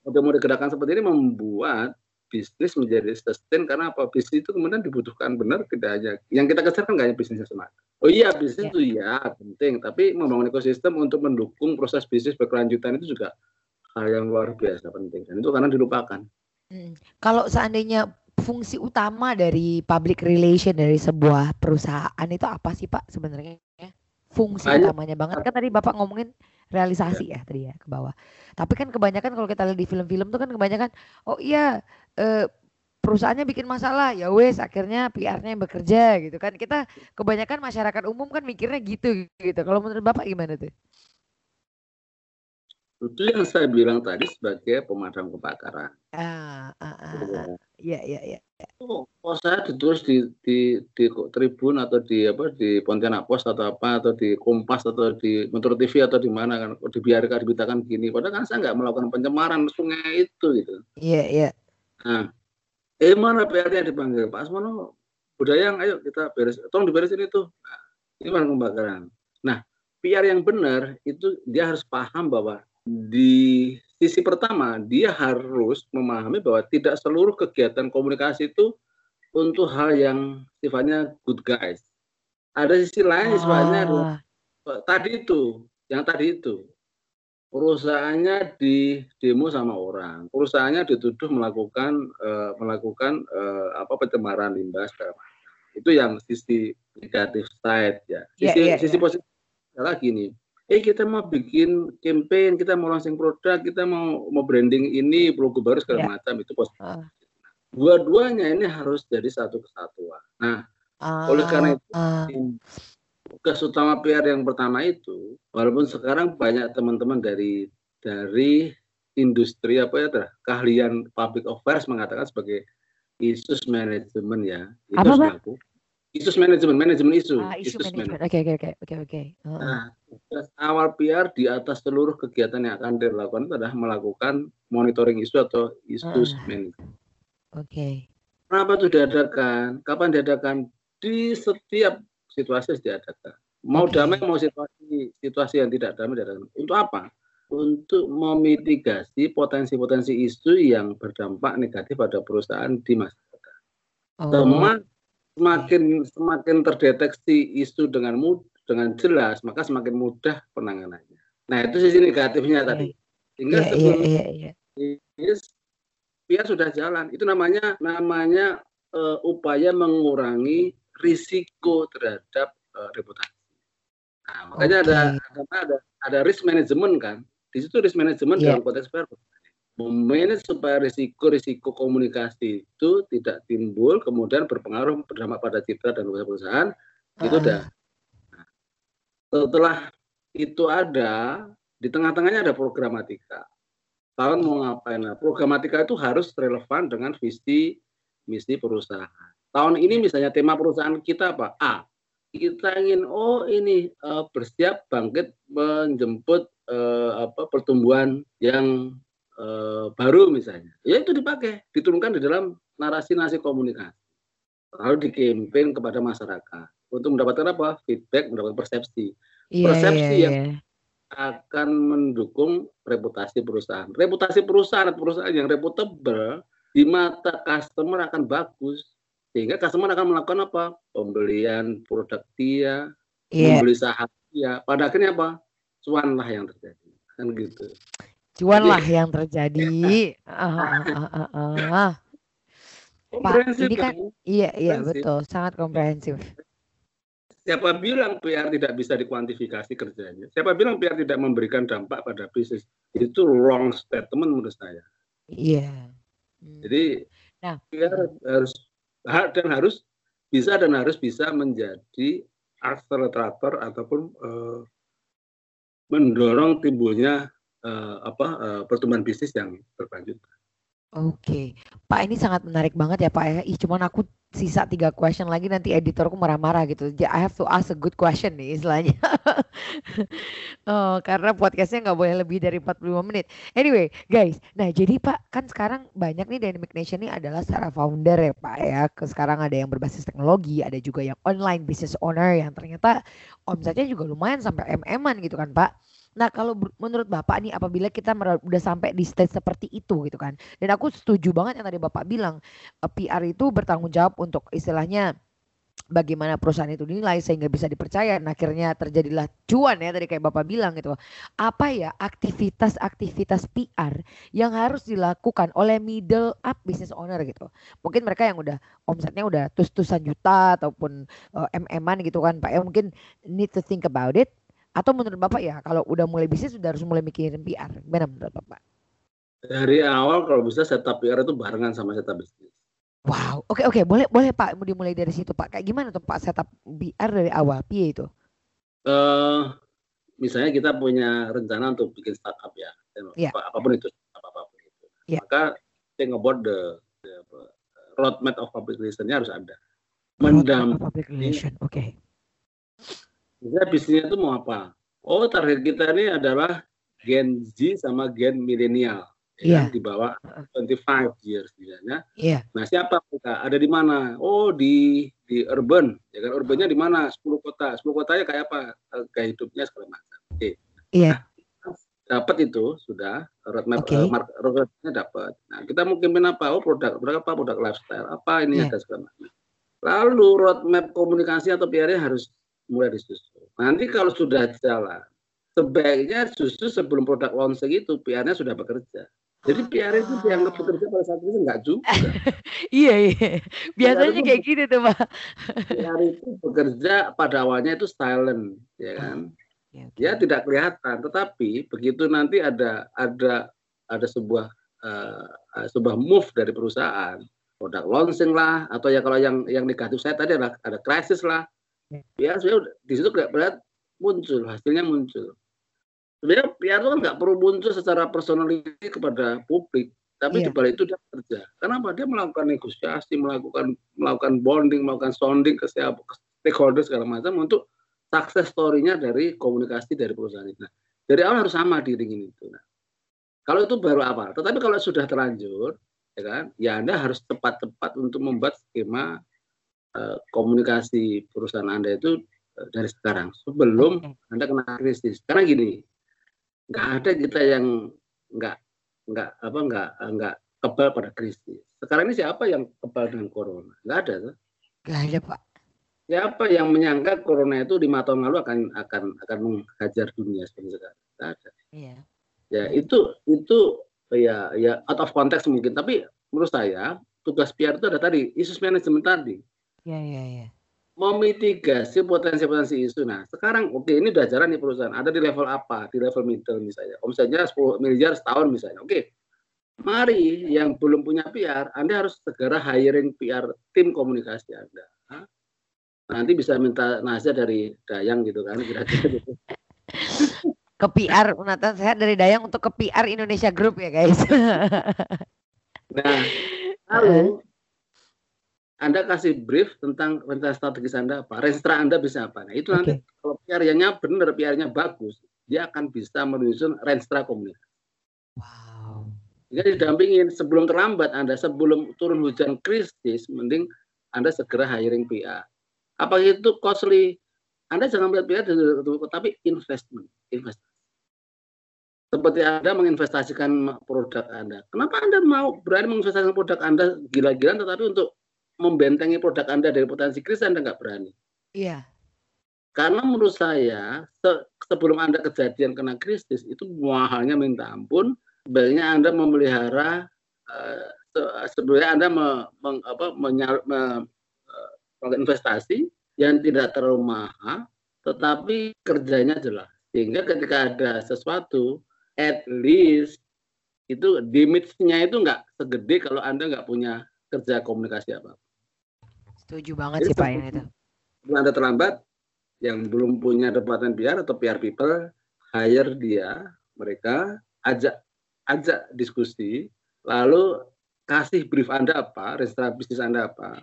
untuk mau gerakan seperti ini membuat bisnis menjadi sustain karena apa bisnis itu kemudian dibutuhkan benar tidak hanya yang kita kejar kan nggak hanya bisnisnya semata oh iya bisnis ya. itu ya penting tapi membangun ekosistem untuk mendukung proses bisnis berkelanjutan itu juga hal yang luar biasa penting dan itu karena dilupakan hmm. kalau seandainya fungsi utama dari public relation dari sebuah perusahaan itu apa sih Pak sebenarnya? Fungsi Banyak. utamanya banget kan tadi Bapak ngomongin realisasi ya. ya tadi ya ke bawah. Tapi kan kebanyakan kalau kita lihat di film-film tuh kan kebanyakan oh iya eh, perusahaannya bikin masalah ya wes akhirnya PR-nya yang bekerja gitu kan. Kita kebanyakan masyarakat umum kan mikirnya gitu gitu. Kalau menurut Bapak gimana tuh? Itu yang saya bilang tadi sebagai pemadam kebakaran. Ah, ah, ah, ah. Iya, iya, iya. Oh, oh, saya ditulis di, di di Tribun atau di apa di Pontianak Post atau apa atau di Kompas atau di Metro TV atau di mana kan dibiarkan diberitakan gini. Padahal kan saya nggak melakukan pencemaran sungai itu gitu. Iya, iya. Nah, eh mana PR-nya dipanggil? Pak Asmono budaya ayo kita beres. Tolong diberesin itu. Nah, ini mana kebakaran nah PR yang benar itu dia harus paham bahwa di sisi pertama dia harus memahami bahwa tidak seluruh kegiatan komunikasi itu untuk hal yang sifatnya good guys. Ada sisi lain oh. sifatnya tadi itu, yang tadi itu perusahaannya di demo sama orang, perusahaannya dituduh melakukan uh, melakukan uh, apa pencemaran limbah segala Itu yang sisi negatif side ya. Sisi yeah, yeah, sisi yeah. positif adalah gini eh kita mau bikin campaign, kita mau launching produk, kita mau mau branding ini, logo baru segala yeah. macam itu positif. Uh. Dua-duanya ini harus jadi satu kesatuan. Nah, uh. oleh karena itu uh. Tugas utama PR yang pertama itu, walaupun sekarang banyak teman-teman dari dari industri apa ya keahlian public affairs mengatakan sebagai isus manajemen ya itu apa, harus isu manajemen, manajemen isu. Ah, isu manajemen. Oke, oke, oke, oke, oke. Nah, awal PR di atas seluruh kegiatan yang akan dilakukan itu adalah melakukan monitoring isu atau isu uh. manajemen. Oke. Okay. Kenapa itu diadakan? Kapan diadakan? Di setiap situasi diadakan. Mau damai, mau situasi situasi yang tidak damai diadakan. Untuk apa? Untuk memitigasi potensi-potensi isu yang berdampak negatif pada perusahaan di masyarakat. Oh semakin semakin terdeteksi isu dengan mudah dengan jelas maka semakin mudah penanganannya. Nah itu sisi negatifnya tadi. Sehingga yeah, sebelum yeah, yeah, yeah. biar sudah jalan itu namanya namanya uh, upaya mengurangi risiko terhadap uh, reputasi. Nah, makanya okay. ada, ada ada ada risk management kan. Di situ risk management yeah. dalam konteks memanage supaya risiko-risiko komunikasi itu tidak timbul kemudian berpengaruh berdampak pada citra dan perusahaan uh. itu nah, setelah itu ada di tengah-tengahnya ada programatika tahun mau ngapain nah, programatika itu harus relevan dengan visi misi perusahaan tahun ini misalnya tema perusahaan kita apa A kita ingin oh ini uh, bersiap bangkit menjemput uh, apa pertumbuhan yang Eh, baru misalnya, ya itu dipakai, diturunkan di dalam narasi-narasi komunikasi. Lalu dikempen kepada masyarakat untuk mendapatkan apa? Feedback, mendapatkan persepsi. Iya, persepsi iya, yang iya. akan mendukung reputasi perusahaan. Reputasi perusahaan perusahaan yang reputable di mata customer akan bagus sehingga customer akan melakukan apa? Pembelian produk dia, Iya. membeli saham dia. Pada akhirnya apa? Cuan lah yang terjadi. Kan gitu. Cuan Jadi- lah yang terjadi. Ah, ah, ah, ah, ah, ah. Ini kan- kan? Iya, iya betul, sangat komprehensif. Siapa bilang PR tidak bisa dikuantifikasi kerjanya? Siapa bilang PR tidak memberikan dampak pada bisnis? Itu wrong statement menurut saya. Iya. Hmm. Jadi Nah. PR harus ha- dan harus bisa dan harus bisa menjadi akselerator ataupun eh, mendorong timbulnya eh, apa eh, pertumbuhan bisnis yang berlanjut. Oke, Pak ini sangat menarik banget ya Pak ya. Ih, cuman aku sisa tiga question lagi nanti editorku marah-marah gitu. I have to ask a good question nih istilahnya. oh, karena podcastnya nggak boleh lebih dari 45 menit. Anyway, guys, nah jadi Pak kan sekarang banyak nih Dynamic Nation ini adalah secara founder ya Pak ya. Sekarang ada yang berbasis teknologi, ada juga yang online business owner yang ternyata omsetnya juga lumayan sampai MM-an gitu kan Pak. Nah kalau menurut Bapak nih apabila kita udah sampai di stage seperti itu gitu kan. Dan aku setuju banget yang tadi Bapak bilang eh, PR itu bertanggung jawab untuk istilahnya bagaimana perusahaan itu dinilai sehingga bisa dipercaya dan akhirnya terjadilah cuan ya tadi kayak Bapak bilang gitu. Apa ya aktivitas-aktivitas PR yang harus dilakukan oleh middle up business owner gitu. Mungkin mereka yang udah omsetnya udah tus-tusan juta ataupun eh, MM-an gitu kan Pak ya mungkin need to think about it atau menurut Bapak ya kalau udah mulai bisnis sudah harus mulai mikirin PR. Gimana menurut Bapak? Dari awal kalau bisa setup PR itu barengan sama setup bisnis. Wow, oke oke, boleh boleh Pak, mau dimulai dari situ Pak. Kayak gimana tuh Pak setup BR dari awal? Piye itu? eh misalnya kita punya rencana untuk bikin startup ya, Iya. apa- apa pun itu, apa apa pun itu. Iya. Maka think about the, the roadmap of public relation-nya harus ada. Roadmap Mendam, of Public relation, oke. Misalnya bisnisnya itu mau apa? Oh target kita ini adalah Gen Z sama Gen milenial, ya, Iya. di bawah 25 years misalnya. Iya, Nah siapa kita? Ada di mana? Oh di di urban, ya kan? Urbannya di mana? 10 kota. 10 kotanya kayak apa? Eh, Kayak hidupnya segala macam. Oke. iya, dapat itu sudah roadmap Oke. eh, mark- roadmapnya dapat. Nah kita mungkin apa? Oh produk produk apa? Produk lifestyle apa ini Iya. ada segala macam. Lalu roadmap komunikasi atau PR-nya harus mulai disusun. Nanti kalau sudah jalan, sebaiknya justru sebelum produk launching itu PR-nya sudah bekerja. Jadi PR itu dianggap bekerja pada saat itu enggak juga. iya, iya. Biasanya kayak gitu tuh Pak. PR itu bekerja pada awalnya itu silent, ya kan? Oke, oke. ya tidak kelihatan tetapi begitu nanti ada ada ada sebuah eh, sebuah move dari perusahaan produk launching lah atau ya kalau yang yang negatif saya tadi adalah ada krisis lah ya saya udah- di situ berat muncul hasilnya muncul sebenarnya PR itu kan nggak perlu muncul secara personality kepada publik tapi Iya. di balik itu dia bekerja kenapa dia melakukan negosiasi melakukan melakukan bonding melakukan sounding ke siapa ke stakeholder segala macam untuk success story-nya dari komunikasi dari perusahaan itu. Nah, dari awal harus sama diringin itu. Nah, kalau itu baru awal. Tetapi kalau sudah terlanjur, ya kan, ya Anda harus tepat-tepat untuk membuat skema komunikasi perusahaan Anda itu eh, dari sekarang sebelum Oke. Anda kena krisis. Karena gini, nggak ada kita yang nggak nggak apa nggak nggak kebal pada krisis. Sekarang ini siapa yang kebal dengan corona? Nggak ada. Tuh. Gak ada Pak. Siapa yang menyangka corona itu lima tahun lalu akan akan akan menghajar dunia seperti sekarang? Nggak ada. Iya. Ya itu itu ya ya out of context mungkin. Tapi menurut saya tugas PR itu ada tadi isu manajemen tadi Iya, iya, iya. memitigasi potensi-potensi isu. Nah sekarang oke ini udah jalan nih perusahaan. Ada di level apa? Di level middle misalnya. Omsetnya 10 miliar setahun misalnya. Oke. Mari yang belum punya PR, Anda harus segera hiring PR tim komunikasi Anda. Nanti bisa minta nasihat dari Dayang gitu kan kira-kira gitu. Ke PR Unatan Sehat dari Dayang untuk ke PR Indonesia Group ya guys. Nah, lalu Anda kasih brief tentang rencana strategis Anda apa, renstra Anda bisa apa. Nah, itu nanti kalau PR-nya benar, PR-nya bagus, dia akan bisa menyusun renstra komunikasi. wow. Jadi didampingin sebelum terlambat Anda, sebelum turun hujan krisis, mending Anda segera hiring PR. Apa itu costly? Anda jangan melihat PR tapi investment, investasi. Seperti Anda menginvestasikan produk Anda. Kenapa Anda mau berani menginvestasikan produk Anda gila-gilaan tetapi untuk membentengi produk Anda dari potensi krisis Anda nggak berani? Iya. Karena menurut saya se sebelum Anda kejadian kena krisis itu mahalnya minta ampun. Sebaiknya Anda memelihara uh, sebelumnya Anda me, meng, apa, menyar, me, uh, investasi yang tidak terlalu mahal, tetapi kerjanya jelas. Sehingga ketika ada sesuatu, at least itu damage-nya itu nggak segede kalau Anda nggak punya kerja komunikasi apa. Setuju banget Jadi, sih Pak yang itu. Anda terlambat, yang belum punya tempatan PR atau PR people, hire dia, mereka ajak ajak diskusi, lalu kasih brief Anda apa, rencana bisnis Anda apa,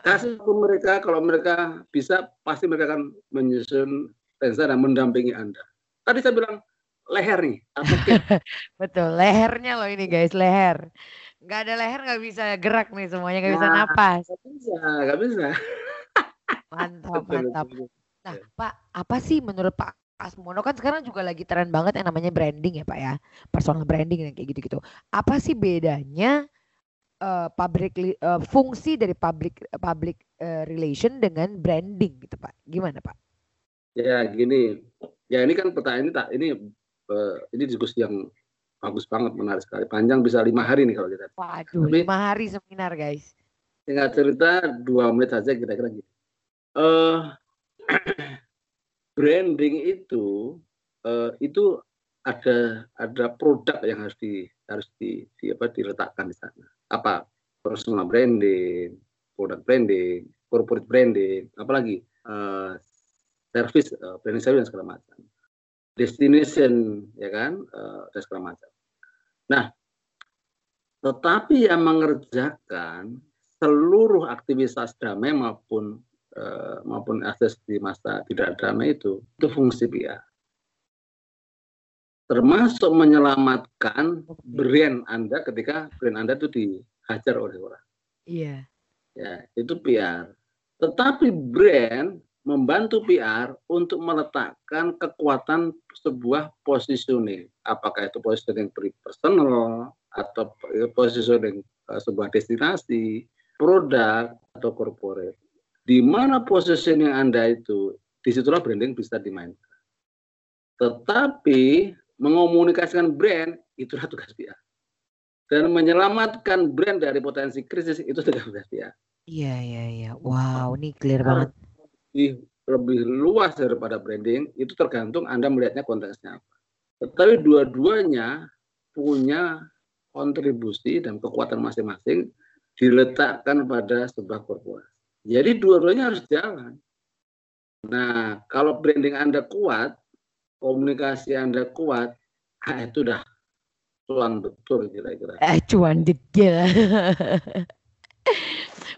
kasih ke mereka kalau mereka bisa pasti mereka akan menyusun rencana dan mendampingi anda. Tadi saya bilang leher nih betul lehernya loh ini guys leher nggak ada leher nggak bisa gerak nih semuanya nggak nah, bisa napas. nggak bisa nggak bisa. Mantap mantap. nah ya. pak apa sih menurut pak Asmono? Kan sekarang juga lagi tren banget yang namanya branding ya pak ya. Personal branding dan kayak gitu-gitu. Apa sih bedanya uh, public uh, fungsi dari public public uh, relation dengan branding gitu Pak. Gimana Pak? Ya gini, ya ini kan pertanyaan ini tak ini uh, ini diskusi yang bagus banget, menarik sekali. Panjang bisa lima hari nih kalau kita. Waduh, Tapi, lima hari seminar guys. Tinggal cerita dua menit saja kira-kira gitu. Uh, branding itu uh, itu ada ada produk yang harus di harus di, di apa diletakkan di sana apa personal branding, product branding, corporate branding, apalagi uh, service, uh, branding service dan segala macam, destination, ya kan, uh, dan segala macam. Nah, tetapi yang mengerjakan seluruh aktivitas damai maupun uh, maupun akses di masa tidak damai itu itu fungsi PR termasuk menyelamatkan brand Anda ketika brand Anda itu dihajar oleh orang. Iya. Ya, itu PR. Tetapi brand membantu PR untuk meletakkan kekuatan sebuah positioning. Apakah itu positioning personal atau positioning uh, sebuah destinasi, produk atau corporate. Di mana positioning Anda itu, di situlah branding bisa dimainkan. Tetapi mengomunikasikan brand itulah tugas PR. Dan menyelamatkan brand dari potensi krisis itu tugas PR. Iya, iya, iya. Wow, ini clear banget. Lebih, lebih luas daripada branding, itu tergantung Anda melihatnya konteksnya apa. Tetapi dua-duanya punya kontribusi dan kekuatan masing-masing diletakkan pada sebuah korporasi. Jadi dua-duanya harus jalan. Nah, kalau branding Anda kuat, komunikasi Anda kuat, ah, itu dah cuan betul kira-kira. Eh, cuan degil.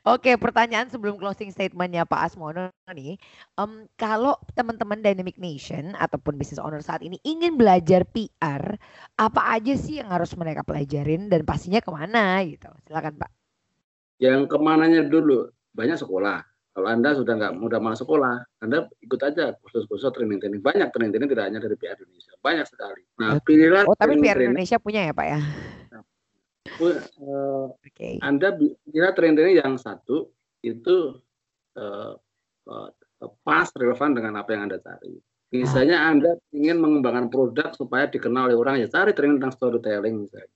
Oke, pertanyaan sebelum closing statementnya Pak Asmono nih, um, kalau teman-teman Dynamic Nation ataupun business owner saat ini ingin belajar PR, apa aja sih yang harus mereka pelajarin dan pastinya ke mana gitu? Silakan Pak. Yang ke mananya dulu banyak sekolah. Kalau Anda sudah nggak mudah masuk sekolah, Anda ikut aja kursus-kursus training-training. Banyak training-training tidak hanya dari PR Indonesia, banyak sekali. Nah, pilihlah Oh, tapi PR Indonesia punya ya, Pak ya? Uh, okay. Anda kira training-training yang satu itu uh, uh, pas relevan dengan apa yang Anda cari. Misalnya ah. Anda ingin mengembangkan produk supaya dikenal oleh orang, ya cari training tentang storytelling misalnya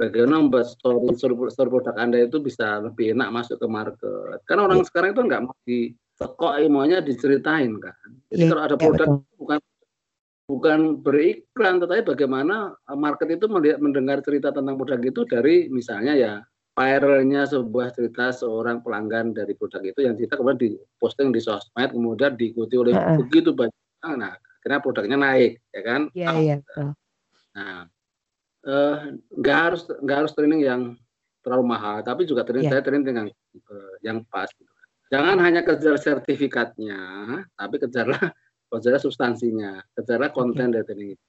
bagaimana membuat story, story, story produk Anda itu bisa lebih enak masuk ke market. Karena orang ya. sekarang itu nggak mau di ilmunya diceritain kan. Jadi ya, kalau ada iya, produk ya, bukan bukan beriklan, tetapi bagaimana market itu melihat mendengar cerita tentang produk itu dari misalnya ya viralnya sebuah cerita seorang pelanggan dari produk itu yang cerita kemudian diposting di sosmed kemudian diikuti oleh uh -uh. begitu banyak nah akhirnya produknya naik ya kan iya iya nah Eh, nggak uh, harus nggak harus training yang terlalu mahal, tapi juga training yeah. saya training dengan uh, yang pas. Gitu. Jangan hanya kejar sertifikatnya, tapi kejarlah kejarlah substansinya, kejarlah konten okay. dari training itu.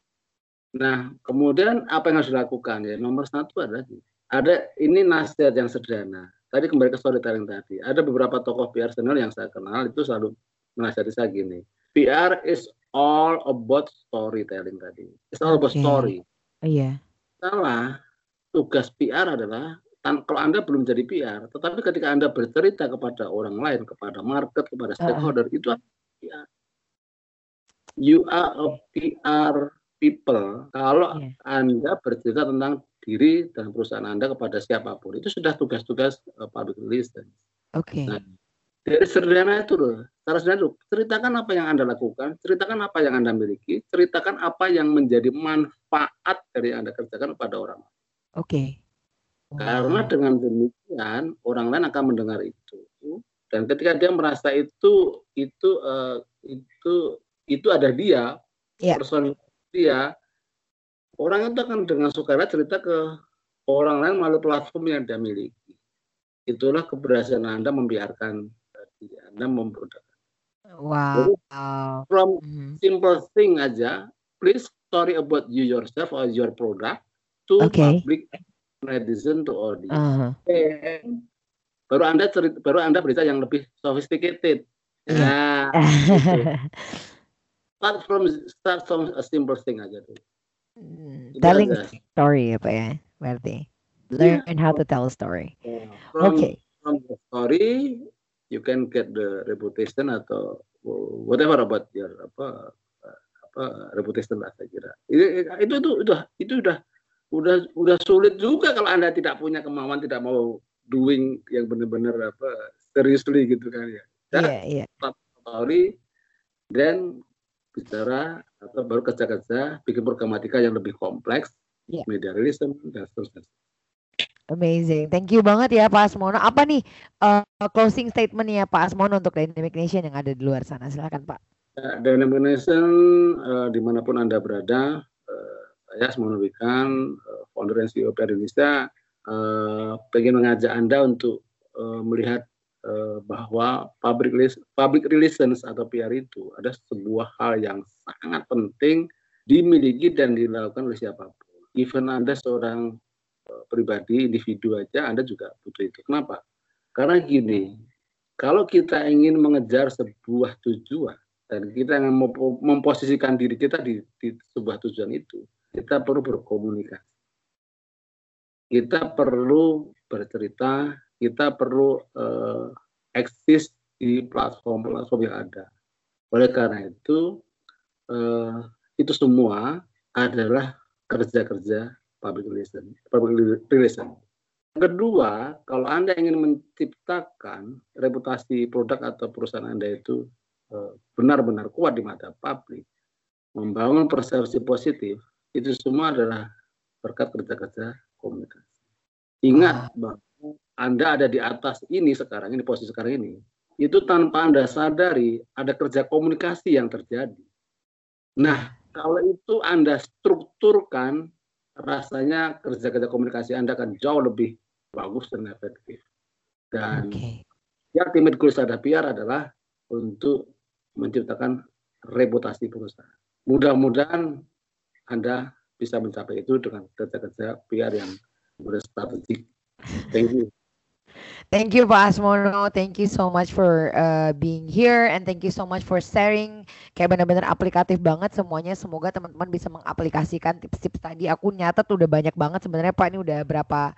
Nah, kemudian apa yang harus dilakukan ya? Nomor satu adalah ada ini nasihat yang sederhana. Tadi kembali ke storytelling tadi. Ada beberapa tokoh PR senior yang saya kenal itu selalu menasihati saya gini. PR is all about storytelling tadi. It's all about Oke. story. Iya. Salah. Tugas PR adalah tan- kalau Anda belum jadi PR, tetapi ketika Anda bercerita kepada orang lain, kepada market, kepada stakeholder, itu adalah PR. You are a PR people. Kalau Iya. Anda bercerita tentang diri dan perusahaan Anda kepada siapa pun, itu sudah tugas-tugas uh, public relations. Oke. Nah, dari sederhana itu loh, cara sederhana itu, ceritakan apa yang Anda lakukan, ceritakan apa yang Anda miliki, ceritakan apa yang menjadi manfaat dari yang Anda kerjakan kepada orang lain. Oke. Karena Wow. dengan demikian orang lain akan mendengar itu dan ketika dia merasa itu itu eh, itu itu ada dia, Iya. person dia, orang itu akan dengan sukarela cerita ke orang lain melalui platform yang dia miliki. Itulah keberhasilan Anda membiarkan eh, diri Anda memproduksi. Wow. From Mhm. simple thing aja, please story about you yourself or your product to Okay. public netizen to audience. And baru anda cerita, baru anda berita yang lebih sophisticated. Iya. Nah, start from start from a simple thing aja tuh. Hmm, Telling aja. story apa ya? Berarti. Learn how to tell a story. From, Oke. from the story, you can get the reputation atau whatever about your apa apa reputation lah saya kira. Itu itu itu udah itu udah udah udah sulit juga kalau anda tidak punya kemauan tidak mau doing yang benar-benar apa seriously gitu kan ya. Ya, Iya, iya. story dan bicara atau baru kerja-kerja bikin programatika yang lebih kompleks Iya. media realism dan seterusnya Amazing. Thank you banget ya Pak Asmono. Apa nih uh, closing statementnya Pak Asmono untuk Dynamic Nation yang ada di luar sana? Silakan Pak. Ya, Dynamic Nation eh, di mana pun anda berada eh, saya Asmono Wikan eh, founder dan CEO Indonesia eh, pengen mengajak anda untuk eh, melihat bahwa public public relations atau PR itu ada sebuah hal yang sangat penting dimiliki dan dilakukan oleh siapa pun. Even anda seorang eh, pribadi individu aja anda juga butuh itu. Kenapa? Karena gini, kalau kita ingin mengejar sebuah tujuan dan kita ingin mempo- memposisikan diri kita di, di sebuah tujuan itu, kita perlu berkomunikasi. Kita perlu bercerita, kita perlu eh, eksis di platform-platform yang ada. Oleh karena itu, eh, itu semua adalah kerja-kerja public relation. Public relation. Kedua, kalau Anda ingin menciptakan reputasi produk atau perusahaan Anda itu eh, benar-benar kuat di mata publik, membangun persepsi positif, itu semua adalah berkat kerja-kerja komunikasi. Ingat bahwa Anda ada di atas ini sekarang, ini posisi sekarang ini, itu tanpa Anda sadari ada kerja komunikasi yang terjadi. Nah, kalau itu Anda strukturkan, rasanya kerja-kerja komunikasi Anda akan jauh lebih bagus dan efektif. Dan Oke. ya ultimate goals ada PR adalah untuk menciptakan reputasi perusahaan. Mudah-mudahan Anda bisa mencapai itu dengan kerja-kerja PR yang berstrategik. Thank you. Thank you Pak Asmono. Thank you so much for uh, being here and thank you so much for sharing. Kayak benar-benar aplikatif banget semuanya. Semoga teman-teman bisa mengaplikasikan tips-tips tadi. Aku nyatet udah banyak banget sebenarnya Pak ini udah berapa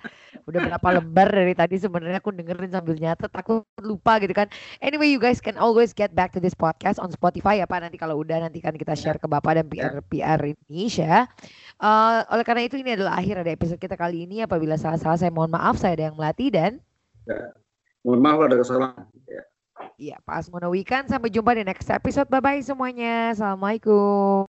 udah berapa lembar dari tadi sebenarnya aku dengerin sambil nyatet. Aku lupa gitu kan. Anyway, you guys can always get back to this podcast on Spotify ya Pak. Nanti kalau udah nanti kan kita share ke Bapak dan PR PR Indonesia. Uh, oleh karena itu ini adalah akhir dari episode kita kali ini. Apabila salah-salah saya mohon maaf. Saya ada yang melatih dan Mohon maaf ada kesalahan. Ya. Iya, Pak Asmono Wikan. Sampai jumpa di next episode. Bye-bye semuanya. Assalamualaikum.